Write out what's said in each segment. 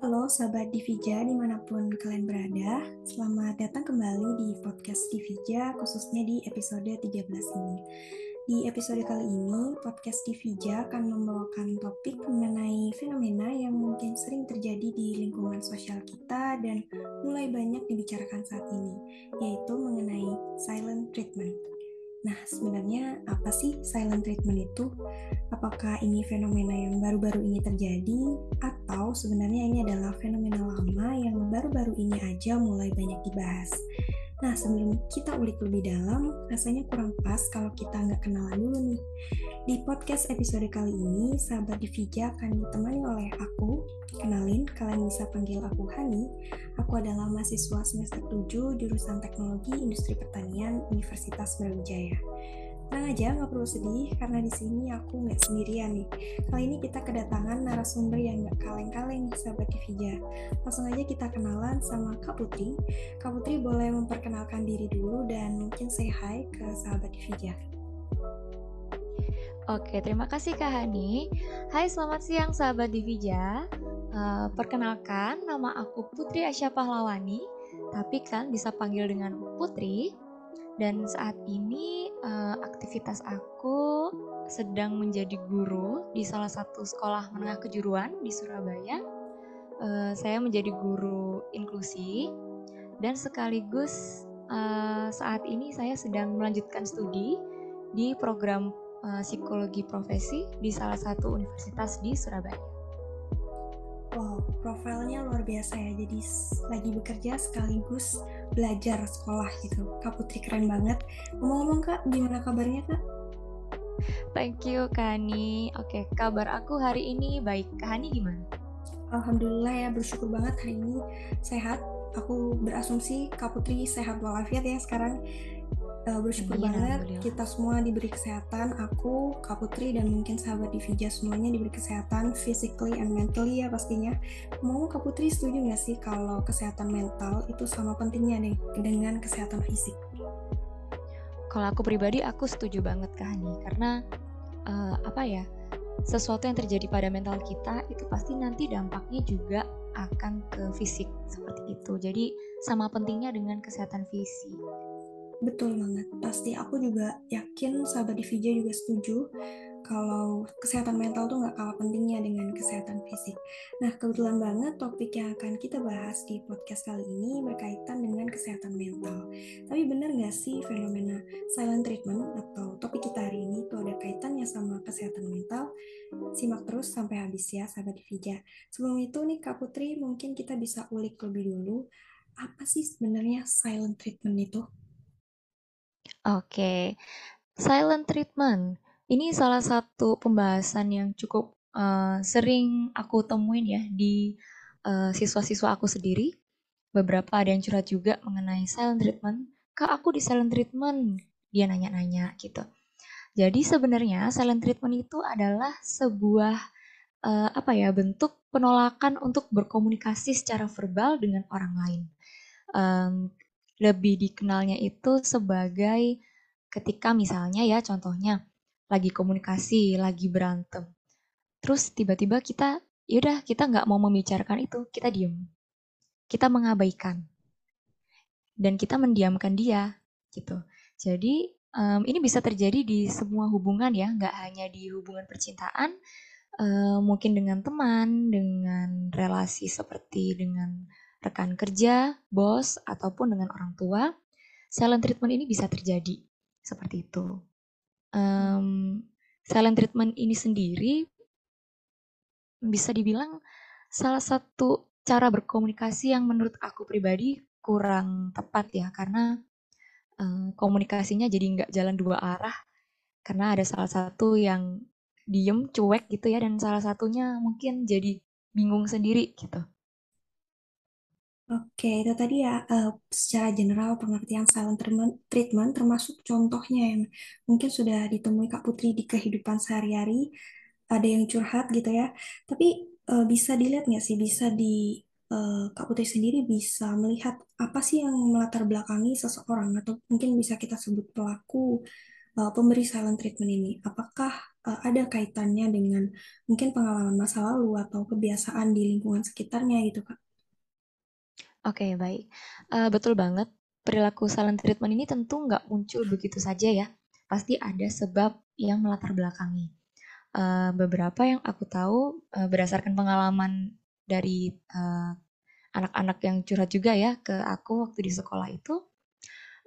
Halo sahabat Divija di mana pun kalian berada, selamat datang kembali di podcast Divija khususnya di episode 13 ini. Di episode kali ini, podcast Divija akan membawakan topik mengenai fenomena yang mungkin sering terjadi di lingkungan sosial kita dan mulai banyak dibicarakan saat ini, yaitu mengenai silent treatment. Nah, sebenarnya apa sih silent treatment itu? Apakah ini fenomena yang baru-baru ini terjadi atau sebenarnya ini adalah fenomena lama yang baru-baru ini aja mulai banyak dibahas? Nah, sebelum kita ulik lebih dalam, rasanya kurang pas kalau kita nggak kenalan dulu nih. Di podcast episode kali ini, sahabat Divija akan ditemani oleh aku. Bisa panggil aku Hani. Aku adalah mahasiswa semester 7 jurusan Teknologi Industri Pertanian Universitas Brawijaya. Tenang aja, nggak perlu sedih, karena di sini aku nggak sendirian nih. Kali ini kita kedatangan narasumber yang nggak kaleng-kaleng sahabat Divija. Langsung aja kita kenalan sama Kak Putri. Kak Putri boleh memperkenalkan diri dulu dan mungkin say hi ke sahabat Divija. Oke, terima kasih Kak Hani. Hai, selamat siang sahabat Divija. Uh, perkenalkan, nama aku Putri Asya Pahlawani, tapi kan bisa panggil dengan Putri. Dan saat ini uh, aktivitas aku sedang menjadi guru di salah satu sekolah menengah kejuruan di Surabaya. Uh, saya menjadi guru inklusi dan sekaligus uh, saat ini saya sedang melanjutkan studi di program uh, psikologi profesi di salah satu universitas di Surabaya. Wow, profilnya luar biasa ya. Jadi lagi bekerja sekaligus belajar sekolah gitu. Kak Putri keren banget. Ngomong-ngomong Kak, gimana kabarnya Kak? Thank you Kani. Oke, kabar aku hari ini baik. Kak Hani gimana? Alhamdulillah ya, bersyukur banget hari ini sehat. Aku berasumsi Kak Putri sehat walafiat ya sekarang uh, bersyukur Amin, banget kita semua diberi kesehatan aku Kak Putri dan mungkin sahabat Divija semuanya diberi kesehatan physically and mentally ya pastinya. Mau Kak Putri setuju nggak sih kalau kesehatan mental itu sama pentingnya nih dengan kesehatan fisik? Kalau aku pribadi aku setuju banget Kak Hani. Karena uh, apa ya sesuatu yang terjadi pada mental kita itu pasti nanti dampaknya juga akan ke fisik seperti itu. Jadi sama pentingnya dengan kesehatan fisik Betul banget. Pasti aku juga yakin sahabat Divija juga setuju kalau kesehatan mental tuh nggak kalah pentingnya dengan kesehatan fisik. Nah, kebetulan banget topik yang akan kita bahas di podcast kali ini berkaitan dengan kesehatan mental. Tapi benar nggak sih fenomena silent treatment atau topik kita hari ini tuh ada kaitannya sama kesehatan mental? Simak terus sampai habis ya, sahabat Divija. Sebelum itu nih, Kak Putri, mungkin kita bisa ulik lebih dulu. Apa sih sebenarnya silent treatment itu? Oke, silent treatment. Ini salah satu pembahasan yang cukup uh, sering aku temuin ya di uh, siswa-siswa aku sendiri. Beberapa ada yang curhat juga mengenai silent treatment. Kak, aku di silent treatment. Dia nanya-nanya gitu. Jadi sebenarnya silent treatment itu adalah sebuah uh, apa ya bentuk penolakan untuk berkomunikasi secara verbal dengan orang lain. Um, lebih dikenalnya itu sebagai ketika misalnya ya contohnya lagi komunikasi, lagi berantem. Terus tiba-tiba kita, yaudah kita nggak mau membicarakan itu, kita diem. Kita mengabaikan. Dan kita mendiamkan dia, gitu. Jadi um, ini bisa terjadi di semua hubungan ya, nggak hanya di hubungan percintaan, um, mungkin dengan teman, dengan relasi seperti dengan rekan kerja, bos, ataupun dengan orang tua, silent treatment ini bisa terjadi seperti itu. Um, silent treatment ini sendiri bisa dibilang salah satu cara berkomunikasi yang menurut aku pribadi kurang tepat ya karena um, komunikasinya jadi nggak jalan dua arah karena ada salah satu yang diem cuek gitu ya dan salah satunya mungkin jadi bingung sendiri gitu. Oke, itu tadi ya uh, secara general pengertian silent treatment termasuk contohnya yang mungkin sudah ditemui Kak Putri di kehidupan sehari-hari, ada yang curhat gitu ya. Tapi uh, bisa dilihat nggak sih, bisa di uh, Kak Putri sendiri bisa melihat apa sih yang melatar belakangi seseorang atau mungkin bisa kita sebut pelaku uh, pemberi silent treatment ini. Apakah uh, ada kaitannya dengan mungkin pengalaman masa lalu atau kebiasaan di lingkungan sekitarnya gitu Kak. Oke, baik. Uh, betul banget. Perilaku silent treatment ini tentu nggak muncul begitu saja ya. Pasti ada sebab yang melatar belakangi. Uh, beberapa yang aku tahu uh, berdasarkan pengalaman dari anak-anak uh, yang curhat juga ya ke aku waktu di sekolah itu,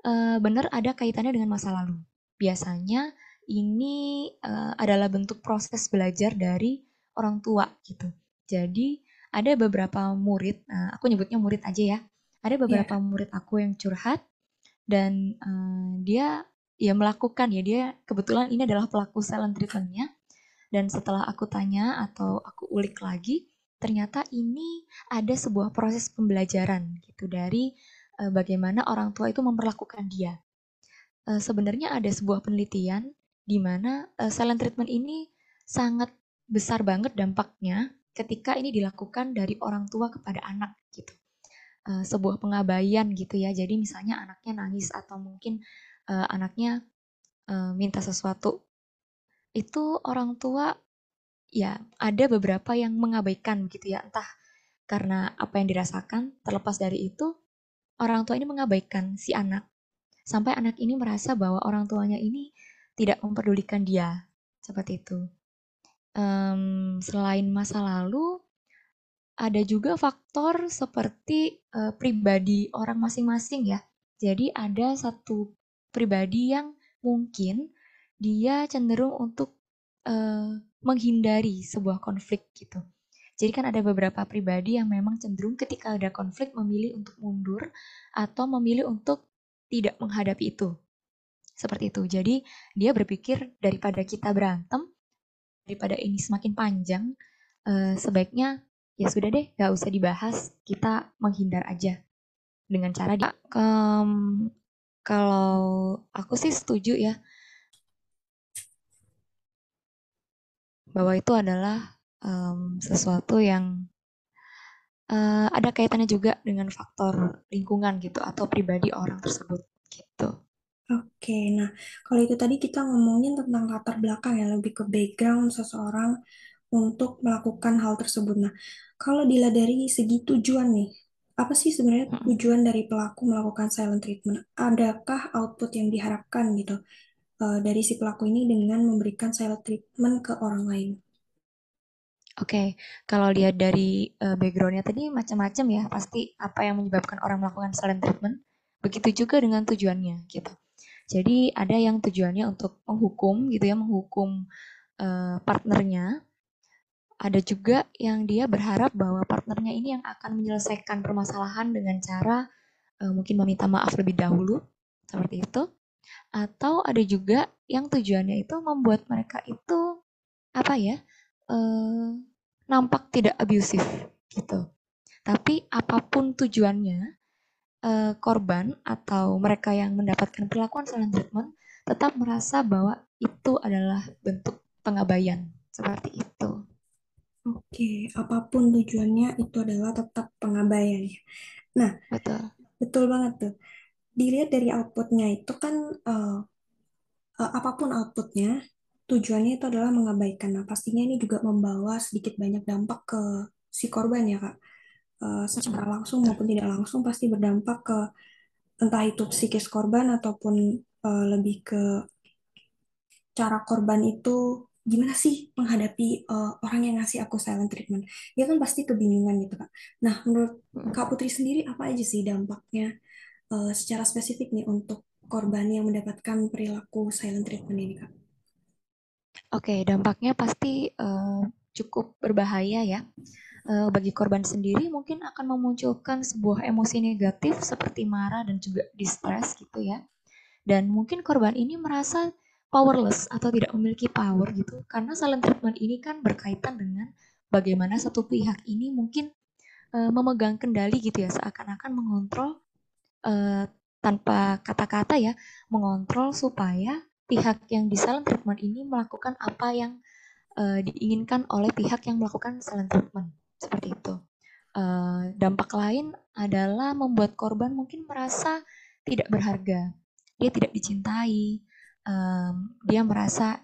uh, benar ada kaitannya dengan masa lalu. Biasanya ini uh, adalah bentuk proses belajar dari orang tua gitu. Jadi ada beberapa murid, uh, aku nyebutnya murid aja ya. Ada beberapa yeah. murid aku yang curhat dan uh, dia ya melakukan ya dia kebetulan ini adalah pelaku silent treatmentnya dan setelah aku tanya atau aku ulik lagi ternyata ini ada sebuah proses pembelajaran gitu dari uh, bagaimana orang tua itu memperlakukan dia. Uh, sebenarnya ada sebuah penelitian di mana uh, silent treatment ini sangat besar banget dampaknya ketika ini dilakukan dari orang tua kepada anak gitu. Uh, sebuah pengabaian gitu ya. Jadi misalnya anaknya nangis atau mungkin uh, anaknya uh, minta sesuatu itu orang tua ya ada beberapa yang mengabaikan gitu ya entah karena apa yang dirasakan terlepas dari itu orang tua ini mengabaikan si anak sampai anak ini merasa bahwa orang tuanya ini tidak memperdulikan dia seperti itu. Um, selain masa lalu, ada juga faktor seperti uh, pribadi orang masing-masing ya. Jadi ada satu pribadi yang mungkin dia cenderung untuk uh, menghindari sebuah konflik gitu. Jadi kan ada beberapa pribadi yang memang cenderung ketika ada konflik memilih untuk mundur atau memilih untuk tidak menghadapi itu. Seperti itu. Jadi dia berpikir daripada kita berantem, daripada ini semakin panjang, uh, sebaiknya ya sudah deh, gak usah dibahas, kita menghindar aja dengan cara dia. Um, kalau aku sih setuju ya bahwa itu adalah um, sesuatu yang uh, ada kaitannya juga dengan faktor lingkungan gitu atau pribadi orang tersebut gitu. Oke, nah kalau itu tadi kita ngomongin tentang latar belakang ya, lebih ke background seseorang untuk melakukan hal tersebut. Nah, kalau dilihat dari segi tujuan nih, apa sih sebenarnya tujuan dari pelaku melakukan silent treatment? Adakah output yang diharapkan gitu uh, dari si pelaku ini dengan memberikan silent treatment ke orang lain? Oke, okay. kalau lihat dari uh, backgroundnya tadi macam-macam ya, pasti apa yang menyebabkan orang melakukan silent treatment, begitu juga dengan tujuannya gitu. Jadi ada yang tujuannya untuk menghukum gitu ya, menghukum uh, partnernya. Ada juga yang dia berharap bahwa partnernya ini yang akan menyelesaikan permasalahan dengan cara uh, mungkin meminta maaf lebih dahulu, seperti itu. Atau ada juga yang tujuannya itu membuat mereka itu apa ya, uh, nampak tidak abusif gitu. Tapi apa pun tujuannya, uh, korban atau mereka yang mendapatkan perlakuan silent treatment tetap merasa bahwa itu adalah bentuk pengabaian seperti itu. Oke, apa pun tujuannya itu adalah tetap pengabaian. Nah, betul, betul banget tuh. Dilihat dari outputnya itu kan uh, uh, apa pun outputnya, tujuannya itu adalah mengabaikan. Nah, pastinya ini juga membawa sedikit banyak dampak ke si korban ya kak uh, secara langsung maupun tidak langsung pasti berdampak ke entah itu psikis korban ataupun uh, lebih ke cara korban itu gimana sih menghadapi uh, orang yang ngasih aku silent treatment. Dia kan pasti kebingungan gitu kak. Nah menurut kak Putri sendiri apa aja sih dampaknya uh, secara spesifik nih untuk korban yang mendapatkan perilaku silent treatment ini kak? Oke, okay, dampaknya pasti uh, cukup berbahaya ya. Eh, bagi korban sendiri mungkin akan memunculkan sebuah emosi negatif seperti marah dan juga distress gitu ya. Dan mungkin korban ini merasa powerless atau tidak memiliki power gitu. Karena silent treatment ini kan berkaitan dengan bagaimana satu pihak ini mungkin uh, memegang kendali gitu ya. Seakan-akan mengontrol uh, tanpa kata-kata ya mengontrol supaya pihak yang di silent treatment ini melakukan apa yang uh, diinginkan oleh pihak yang melakukan silent treatment seperti itu. Uh, dampak lain adalah membuat korban mungkin merasa tidak berharga, dia tidak dicintai, dia merasa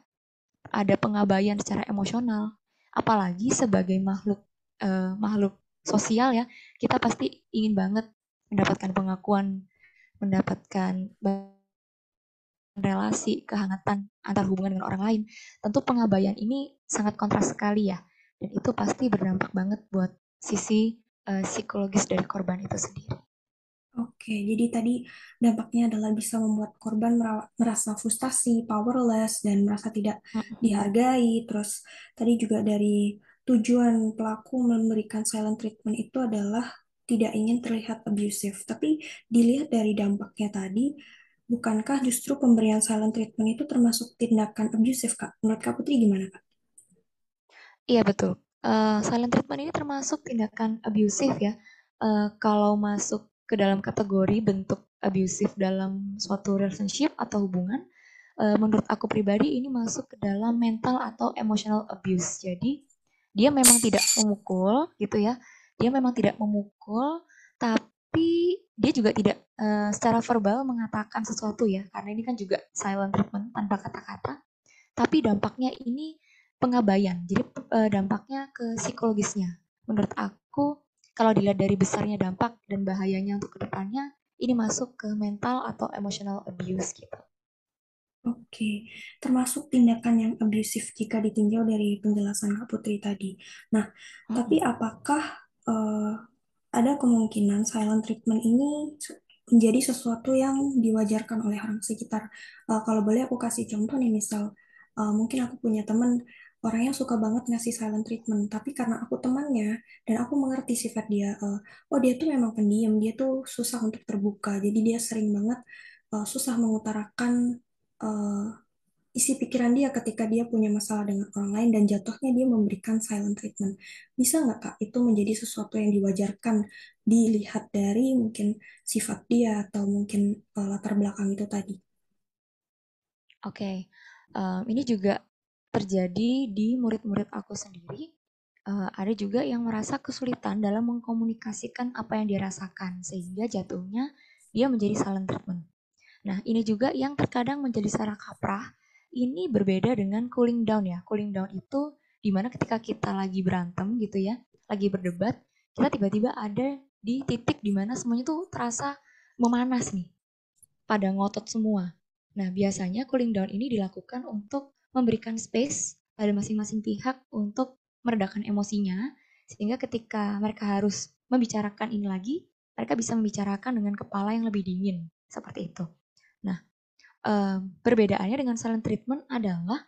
ada pengabaian secara emosional. Apalagi sebagai makhluk uh, makhluk sosial ya, kita pasti ingin banget mendapatkan pengakuan, mendapatkan relasi, kehangatan antar hubungan dengan orang lain. Tentu pengabaian ini sangat kontras sekali ya, dan itu pasti berdampak banget buat sisi uh, psikologis dari korban itu sendiri. Oke, jadi tadi dampaknya adalah bisa membuat korban merasa frustasi, powerless, dan merasa tidak dihargai. Terus tadi juga dari tujuan pelaku memberikan silent treatment itu adalah tidak ingin terlihat abusive. Tapi dilihat dari dampaknya tadi, bukankah justru pemberian silent treatment itu termasuk tindakan abusive, Kak? Menurut Kak Putri gimana, Kak? Iya, betul. Uh, silent treatment ini termasuk tindakan abusive ya. Uh, kalau masuk ke dalam kategori bentuk abusive dalam suatu relationship atau hubungan, uh, menurut aku pribadi ini masuk ke dalam mental atau emotional abuse. Jadi dia memang tidak memukul gitu ya, dia memang tidak memukul, tapi dia juga tidak uh, secara verbal mengatakan sesuatu ya, karena ini kan juga silent treatment tanpa kata-kata. Tapi dampaknya ini pengabaian, jadi uh, dampaknya ke psikologisnya. Menurut aku kalau dilihat dari besarnya dampak dan bahayanya untuk ke depannya, ini masuk ke mental atau emotional abuse gitu. Oke, termasuk tindakan yang abusif jika ditinjau dari penjelasan Kak Putri tadi. Nah, hmm. tapi apakah uh, ada kemungkinan silent treatment ini menjadi sesuatu yang diwajarkan oleh orang sekitar? Uh, kalau boleh aku kasih contoh nih, misal uh, mungkin aku punya teman orangnya suka banget ngasih silent treatment tapi karena aku temannya dan aku mengerti sifat dia uh, oh dia tuh memang pendiam dia tuh susah untuk terbuka jadi dia sering banget uh, susah mengutarakan uh, isi pikiran dia ketika dia punya masalah dengan orang lain dan jatuhnya dia memberikan silent treatment bisa nggak kak itu menjadi sesuatu yang diwajarkan dilihat dari mungkin sifat dia atau mungkin latar belakang itu tadi Oke, okay. um, ini juga terjadi di murid-murid aku sendiri. Uh, ada juga yang merasa kesulitan dalam mengkomunikasikan apa yang dirasakan sehingga jatuhnya dia menjadi silent treatment. Nah, ini juga yang terkadang menjadi salah kaprah. Ini berbeda dengan cooling down ya. Cooling down itu di mana ketika kita lagi berantem gitu ya, lagi berdebat, kita tiba-tiba ada di titik di mana semuanya tuh terasa memanas nih, pada ngotot semua. Nah, biasanya cooling down ini dilakukan untuk memberikan space pada masing-masing pihak untuk meredakan emosinya, sehingga ketika mereka harus membicarakan ini lagi, mereka bisa membicarakan dengan kepala yang lebih dingin, seperti itu. Nah, perbedaannya dengan silent treatment adalah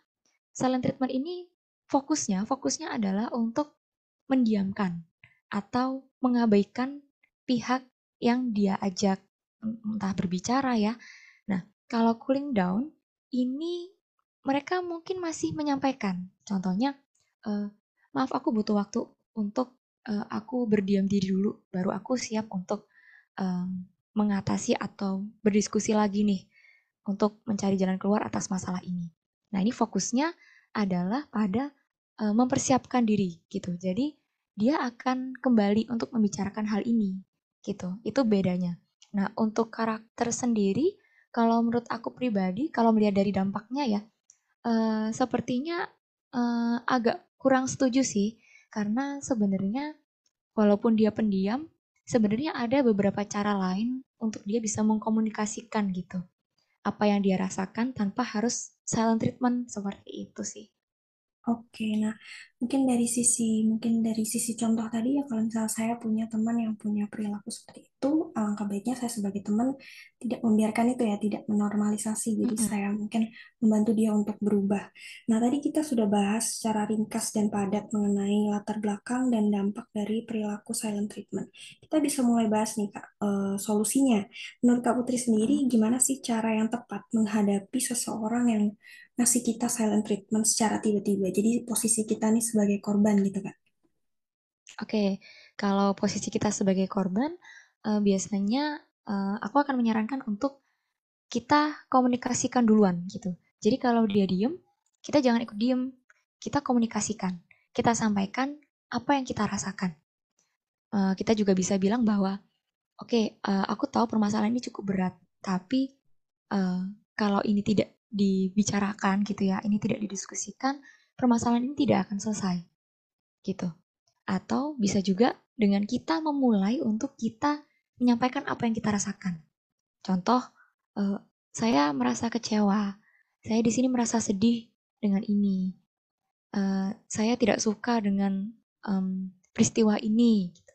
silent treatment ini fokusnya, fokusnya adalah untuk mendiamkan atau mengabaikan pihak yang dia ajak entah berbicara ya. Nah, kalau cooling down ini mereka mungkin masih menyampaikan. Contohnya, uh, maaf aku butuh waktu untuk uh, aku berdiam diri dulu, baru aku siap untuk um, mengatasi atau berdiskusi lagi nih untuk mencari jalan keluar atas masalah ini. Nah ini fokusnya adalah pada uh, mempersiapkan diri gitu. Jadi dia akan kembali untuk membicarakan hal ini gitu. Itu bedanya. Nah untuk karakter sendiri, kalau menurut aku pribadi, kalau melihat dari dampaknya ya, uh, sepertinya uh, agak kurang setuju sih, karena sebenarnya walaupun dia pendiam, sebenarnya ada beberapa cara lain untuk dia bisa mengkomunikasikan gitu apa yang dia rasakan tanpa harus silent treatment seperti itu sih. Oke, nah mungkin dari sisi mungkin dari sisi contoh tadi ya kalau misalnya saya punya teman yang punya perilaku seperti itu, alangkah baiknya saya sebagai teman tidak membiarkan itu ya, tidak menormalisasi. Jadi mm -hmm. saya mungkin membantu dia untuk berubah. Nah tadi kita sudah bahas secara ringkas dan padat mengenai latar belakang dan dampak dari perilaku silent treatment. Kita bisa mulai bahas nih kak uh, solusinya. Menurut kak Putri sendiri, gimana sih cara yang tepat menghadapi seseorang yang ngasih kita silent treatment secara tiba-tiba. Jadi posisi kita nih sebagai korban gitu kan. Oke, kalau posisi kita sebagai korban, uh, biasanya uh, aku akan menyarankan untuk kita komunikasikan duluan gitu. Jadi kalau dia diem, kita jangan ikut diem, kita komunikasikan, kita sampaikan apa yang kita rasakan. Uh, kita juga bisa bilang bahwa, oke, okay, uh, aku tahu permasalahan ini cukup berat, tapi uh, kalau ini tidak dibicarakan gitu ya, ini tidak didiskusikan, permasalahan ini tidak akan selesai. Gitu. Atau bisa juga dengan kita memulai untuk kita menyampaikan apa yang kita rasakan. Contoh, uh, saya merasa kecewa, saya di sini merasa sedih dengan ini, uh, saya tidak suka dengan um, peristiwa ini. Gitu.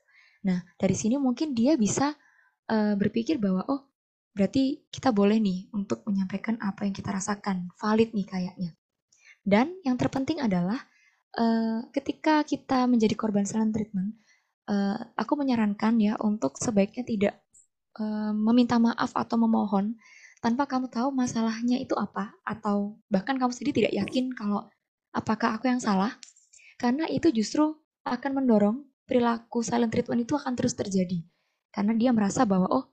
Nah, dari sini mungkin dia bisa uh, berpikir bahwa oh berarti kita boleh nih untuk menyampaikan apa yang kita rasakan, valid nih kayaknya. Dan yang terpenting adalah uh, ketika kita menjadi korban silent treatment, uh, aku menyarankan ya untuk sebaiknya tidak uh, meminta maaf atau memohon tanpa kamu tahu masalahnya itu apa atau bahkan kamu sendiri tidak yakin kalau apakah aku yang salah karena itu justru akan mendorong perilaku silent treatment itu akan terus terjadi karena dia merasa bahwa oh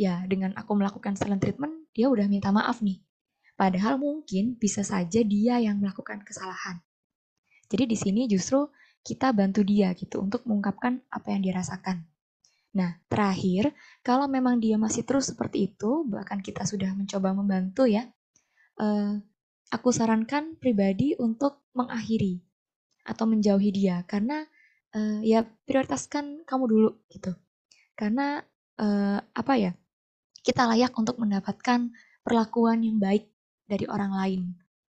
ya dengan aku melakukan silent treatment dia udah minta maaf nih. Padahal mungkin bisa saja dia yang melakukan kesalahan. Jadi di sini justru kita bantu dia gitu untuk mengungkapkan apa yang dia rasakan. Nah, terakhir, kalau memang dia masih terus seperti itu, bahkan kita sudah mencoba membantu ya, uh, aku sarankan pribadi untuk mengakhiri atau menjauhi dia, karena uh, ya prioritaskan kamu dulu gitu. Karena uh, apa ya, kita layak untuk mendapatkan perlakuan yang baik dari orang lain.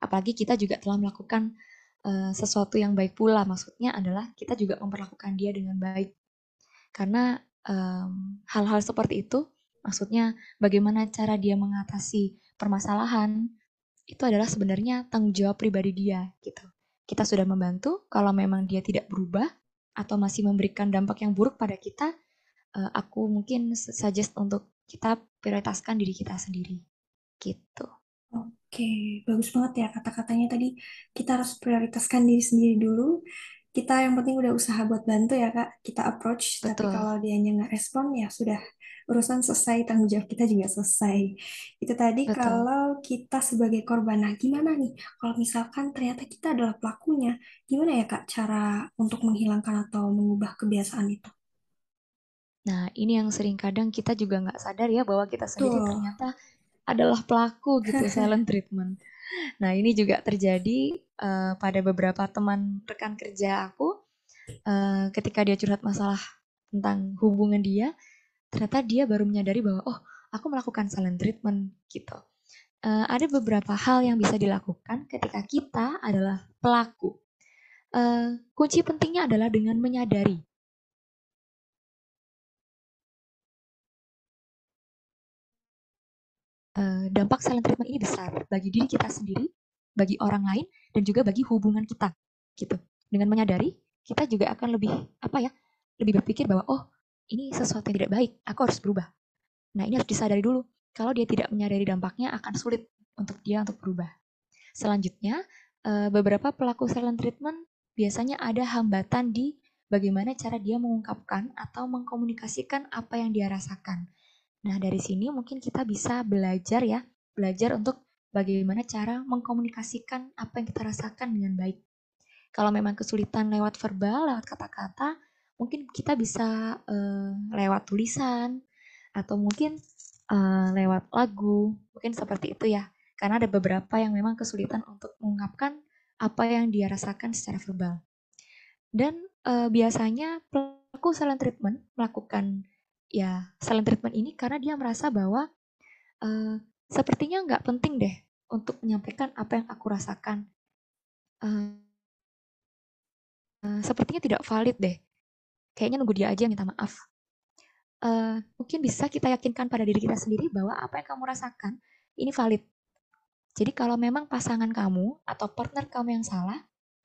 Apalagi kita juga telah melakukan uh, sesuatu yang baik pula, maksudnya adalah kita juga memperlakukan dia dengan baik. Karena hal-hal um, seperti itu, maksudnya bagaimana cara dia mengatasi permasalahan, itu adalah sebenarnya tanggung jawab pribadi dia gitu. Kita sudah membantu, kalau memang dia tidak berubah atau masih memberikan dampak yang buruk pada kita, uh, aku mungkin suggest untuk kita prioritaskan diri kita sendiri. Gitu. Oke, bagus banget ya kata-katanya tadi. Kita harus prioritaskan diri sendiri dulu kita yang penting udah usaha buat bantu ya kak kita approach Betul. tapi kalau dia nggak respon ya sudah urusan selesai tanggung jawab kita juga selesai itu tadi Betul. kalau kita sebagai korban nah gimana nih kalau misalkan ternyata kita adalah pelakunya gimana ya kak cara untuk menghilangkan atau mengubah kebiasaan itu nah ini yang sering kadang kita juga nggak sadar ya bahwa kita sendiri Tuh. ternyata adalah pelaku gitu silent treatment Nah, ini juga terjadi uh, pada beberapa teman rekan kerja aku uh, ketika dia curhat masalah tentang hubungan dia, ternyata dia baru menyadari bahwa oh, aku melakukan silent treatment gitu. Uh, ada beberapa hal yang bisa dilakukan ketika kita adalah pelaku. Uh, kunci pentingnya adalah dengan menyadari dampak silent treatment ini besar bagi diri kita sendiri, bagi orang lain, dan juga bagi hubungan kita, gitu. Dengan menyadari, kita juga akan lebih apa ya, lebih berpikir bahwa oh ini sesuatu yang tidak baik, aku harus berubah. Nah ini harus disadari dulu. Kalau dia tidak menyadari dampaknya, akan sulit untuk dia untuk berubah. Selanjutnya, uh, beberapa pelaku silent treatment biasanya ada hambatan di bagaimana cara dia mengungkapkan atau mengkomunikasikan apa yang dia rasakan. Nah, dari sini mungkin kita bisa belajar ya, belajar untuk bagaimana cara mengkomunikasikan apa yang kita rasakan dengan baik. Kalau memang kesulitan lewat verbal, lewat kata-kata, mungkin kita bisa uh, lewat tulisan atau mungkin uh, lewat lagu, mungkin seperti itu ya. Karena ada beberapa yang memang kesulitan untuk mengungkapkan apa yang dia rasakan secara verbal. Dan uh, biasanya pelaku silent treatment melakukan ya silent treatment ini karena dia merasa bahwa uh, sepertinya nggak penting deh untuk menyampaikan apa yang aku rasakan. Uh, uh, sepertinya tidak valid deh. Kayaknya nunggu dia aja minta maaf. Uh, mungkin bisa kita yakinkan pada diri kita sendiri bahwa apa yang kamu rasakan ini valid. Jadi kalau memang pasangan kamu atau partner kamu yang salah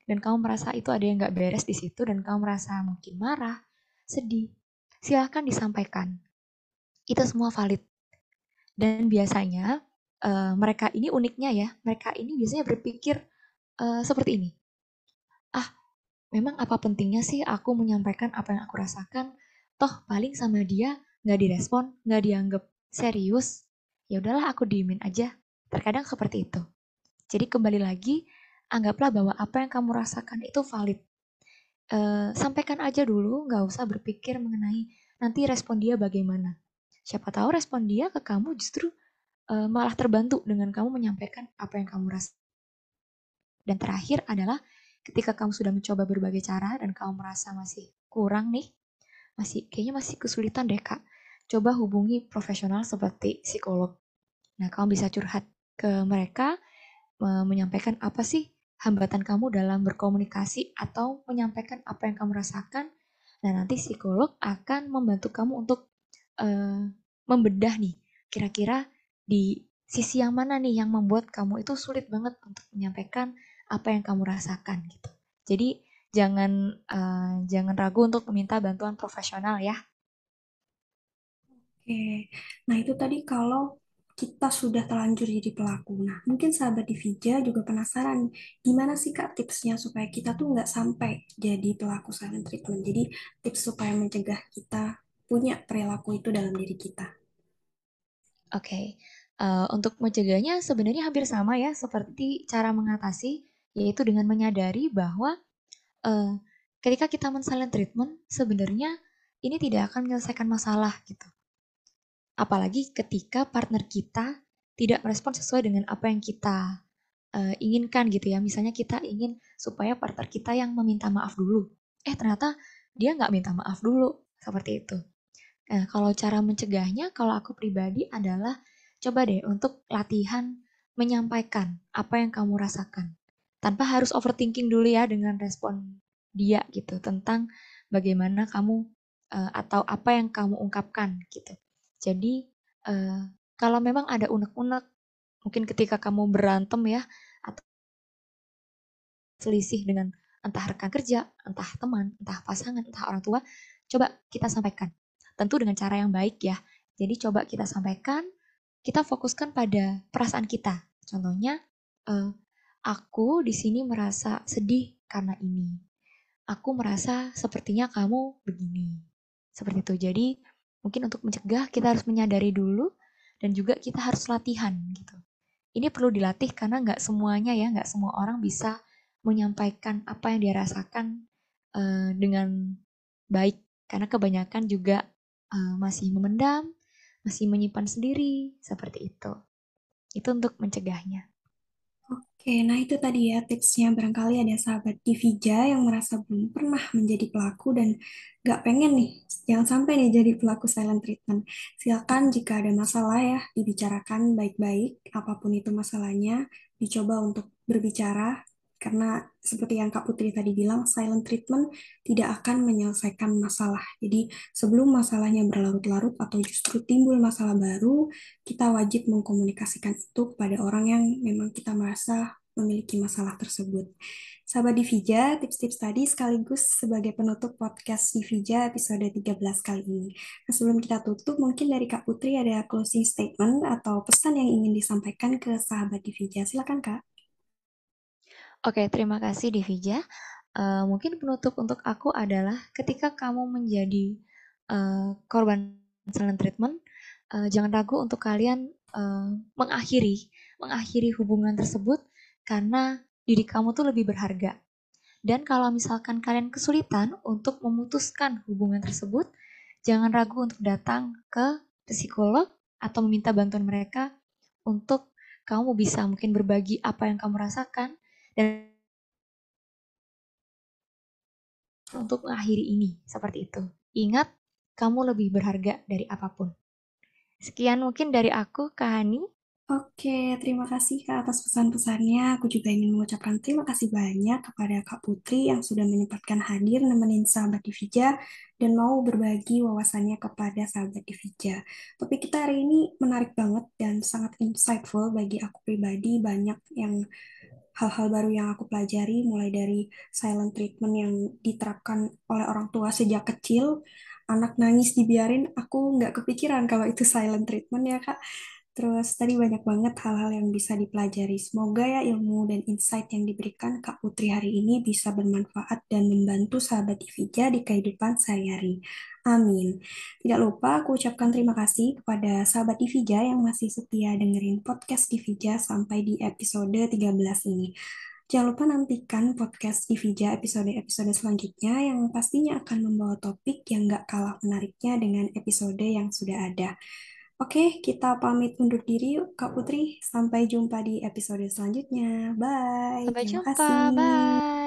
dan kamu merasa itu ada yang nggak beres di situ dan kamu merasa mungkin marah, sedih, silahkan disampaikan. Itu semua valid. Dan biasanya uh, mereka ini uniknya ya, mereka ini biasanya berpikir uh, seperti ini. Ah, memang apa pentingnya sih aku menyampaikan apa yang aku rasakan? Toh paling sama dia nggak direspon, nggak dianggap serius. Ya udahlah aku diemin aja. Terkadang seperti itu. Jadi kembali lagi, anggaplah bahwa apa yang kamu rasakan itu valid uh, sampaikan aja dulu, nggak usah berpikir mengenai nanti respon dia bagaimana. Siapa tahu respon dia ke kamu justru uh, malah terbantu dengan kamu menyampaikan apa yang kamu rasa. Dan terakhir adalah ketika kamu sudah mencoba berbagai cara dan kamu merasa masih kurang nih, masih kayaknya masih kesulitan deh kak, coba hubungi profesional seperti psikolog. Nah, kamu bisa curhat ke mereka, menyampaikan apa sih hambatan kamu dalam berkomunikasi atau menyampaikan apa yang kamu rasakan. Nah, nanti psikolog akan membantu kamu untuk uh, membedah nih, kira-kira di sisi yang mana nih yang membuat kamu itu sulit banget untuk menyampaikan apa yang kamu rasakan gitu. Jadi jangan uh, jangan ragu untuk meminta bantuan profesional ya. Oke, nah itu tadi kalau kita sudah terlanjur jadi pelaku. Nah, mungkin sahabat Divija juga penasaran, gimana sih Kak tipsnya supaya kita tuh nggak sampai jadi pelaku silent treatment. Jadi tips supaya mencegah kita punya perilaku itu dalam diri kita. Oke, okay. uh, eh, untuk mencegahnya sebenarnya hampir sama ya seperti cara mengatasi, yaitu dengan menyadari bahwa uh, ketika kita men-silent treatment, sebenarnya ini tidak akan menyelesaikan masalah gitu. Apalagi ketika partner kita tidak merespon sesuai dengan apa yang kita uh, inginkan gitu ya. Misalnya kita ingin supaya partner kita yang meminta maaf dulu. Eh ternyata dia nggak minta maaf dulu. Seperti itu. Nah, kalau cara mencegahnya, kalau aku pribadi adalah coba deh untuk latihan menyampaikan apa yang kamu rasakan. Tanpa harus overthinking dulu ya dengan respon dia gitu tentang bagaimana kamu uh, atau apa yang kamu ungkapkan gitu. Jadi uh, kalau memang ada unek-unek, mungkin ketika kamu berantem ya, atau selisih dengan entah rekan kerja, entah teman, entah pasangan, entah orang tua, coba kita sampaikan. Tentu dengan cara yang baik ya. Jadi coba kita sampaikan, kita fokuskan pada perasaan kita. Contohnya, uh, aku di sini merasa sedih karena ini. Aku merasa sepertinya kamu begini. Seperti itu. Jadi Mungkin untuk mencegah kita harus menyadari dulu dan juga kita harus latihan gitu. Ini perlu dilatih karena nggak semuanya ya, nggak semua orang bisa menyampaikan apa yang dia rasakan uh, dengan baik. Karena kebanyakan juga uh, masih memendam, masih menyimpan sendiri, seperti itu. Itu untuk mencegahnya. Oke, nah itu tadi ya tipsnya. Barangkali ada sahabat Divija yang merasa belum pernah menjadi pelaku dan gak pengen nih, jangan sampai nih jadi pelaku silent treatment. Silakan jika ada masalah ya, dibicarakan baik-baik, apa pun itu masalahnya, dicoba untuk berbicara, karena seperti yang Kak Putri tadi bilang, silent treatment tidak akan menyelesaikan masalah. Jadi sebelum masalahnya berlarut-larut atau justru timbul masalah baru, kita wajib mengkomunikasikan itu kepada orang yang memang kita merasa memiliki masalah tersebut. Sahabat Divija, tips-tips tadi sekaligus sebagai penutup podcast Divija episode 13 kali ini. Nah, sebelum kita tutup, mungkin dari Kak Putri ada closing statement atau pesan yang ingin disampaikan ke sahabat Divija. Silakan Kak. Oke, terima kasih Divija. Uh, mungkin penutup untuk aku adalah ketika kamu menjadi uh, korban silent treatment, uh, jangan ragu untuk kalian uh, mengakhiri mengakhiri hubungan tersebut karena diri kamu tuh lebih berharga. Dan kalau misalkan kalian kesulitan untuk memutuskan hubungan tersebut, jangan ragu untuk datang ke psikolog atau meminta bantuan mereka untuk kamu bisa mungkin berbagi apa yang kamu rasakan dan untuk mengakhiri ini seperti itu. Ingat, kamu lebih berharga dari apa pun. Sekian mungkin dari aku, Kak Hani. Oke, terima kasih Kak atas pesan-pesannya. Aku juga ingin mengucapkan terima kasih banyak kepada Kak Putri yang sudah menyempatkan hadir nemenin sahabat Divija dan mau berbagi wawasannya kepada sahabat Divija. Tapi kita hari ini menarik banget dan sangat insightful bagi aku pribadi. Banyak yang hal-hal baru yang aku pelajari, mulai dari silent treatment yang diterapkan oleh orang tua sejak kecil, anak nangis dibiarin, aku nggak kepikiran kalau itu silent treatment ya kak. Terus tadi banyak banget hal-hal yang bisa dipelajari. Semoga ya ilmu dan insight yang diberikan Kak Putri hari ini bisa bermanfaat dan membantu sahabat Divija di kehidupan sehari-hari. Amin. Tidak lupa aku ucapkan terima kasih kepada sahabat Divija yang masih setia dengerin podcast Divija sampai di episode 13 ini. Jangan lupa nantikan podcast Divija episode-episode selanjutnya yang pastinya akan membawa topik yang gak kalah menariknya dengan episode yang sudah ada. Oke, kita pamit undur diri yuk, Kak Putri. Sampai jumpa di episode selanjutnya. Bye. Sampai Terima jumpa, kasih. bye.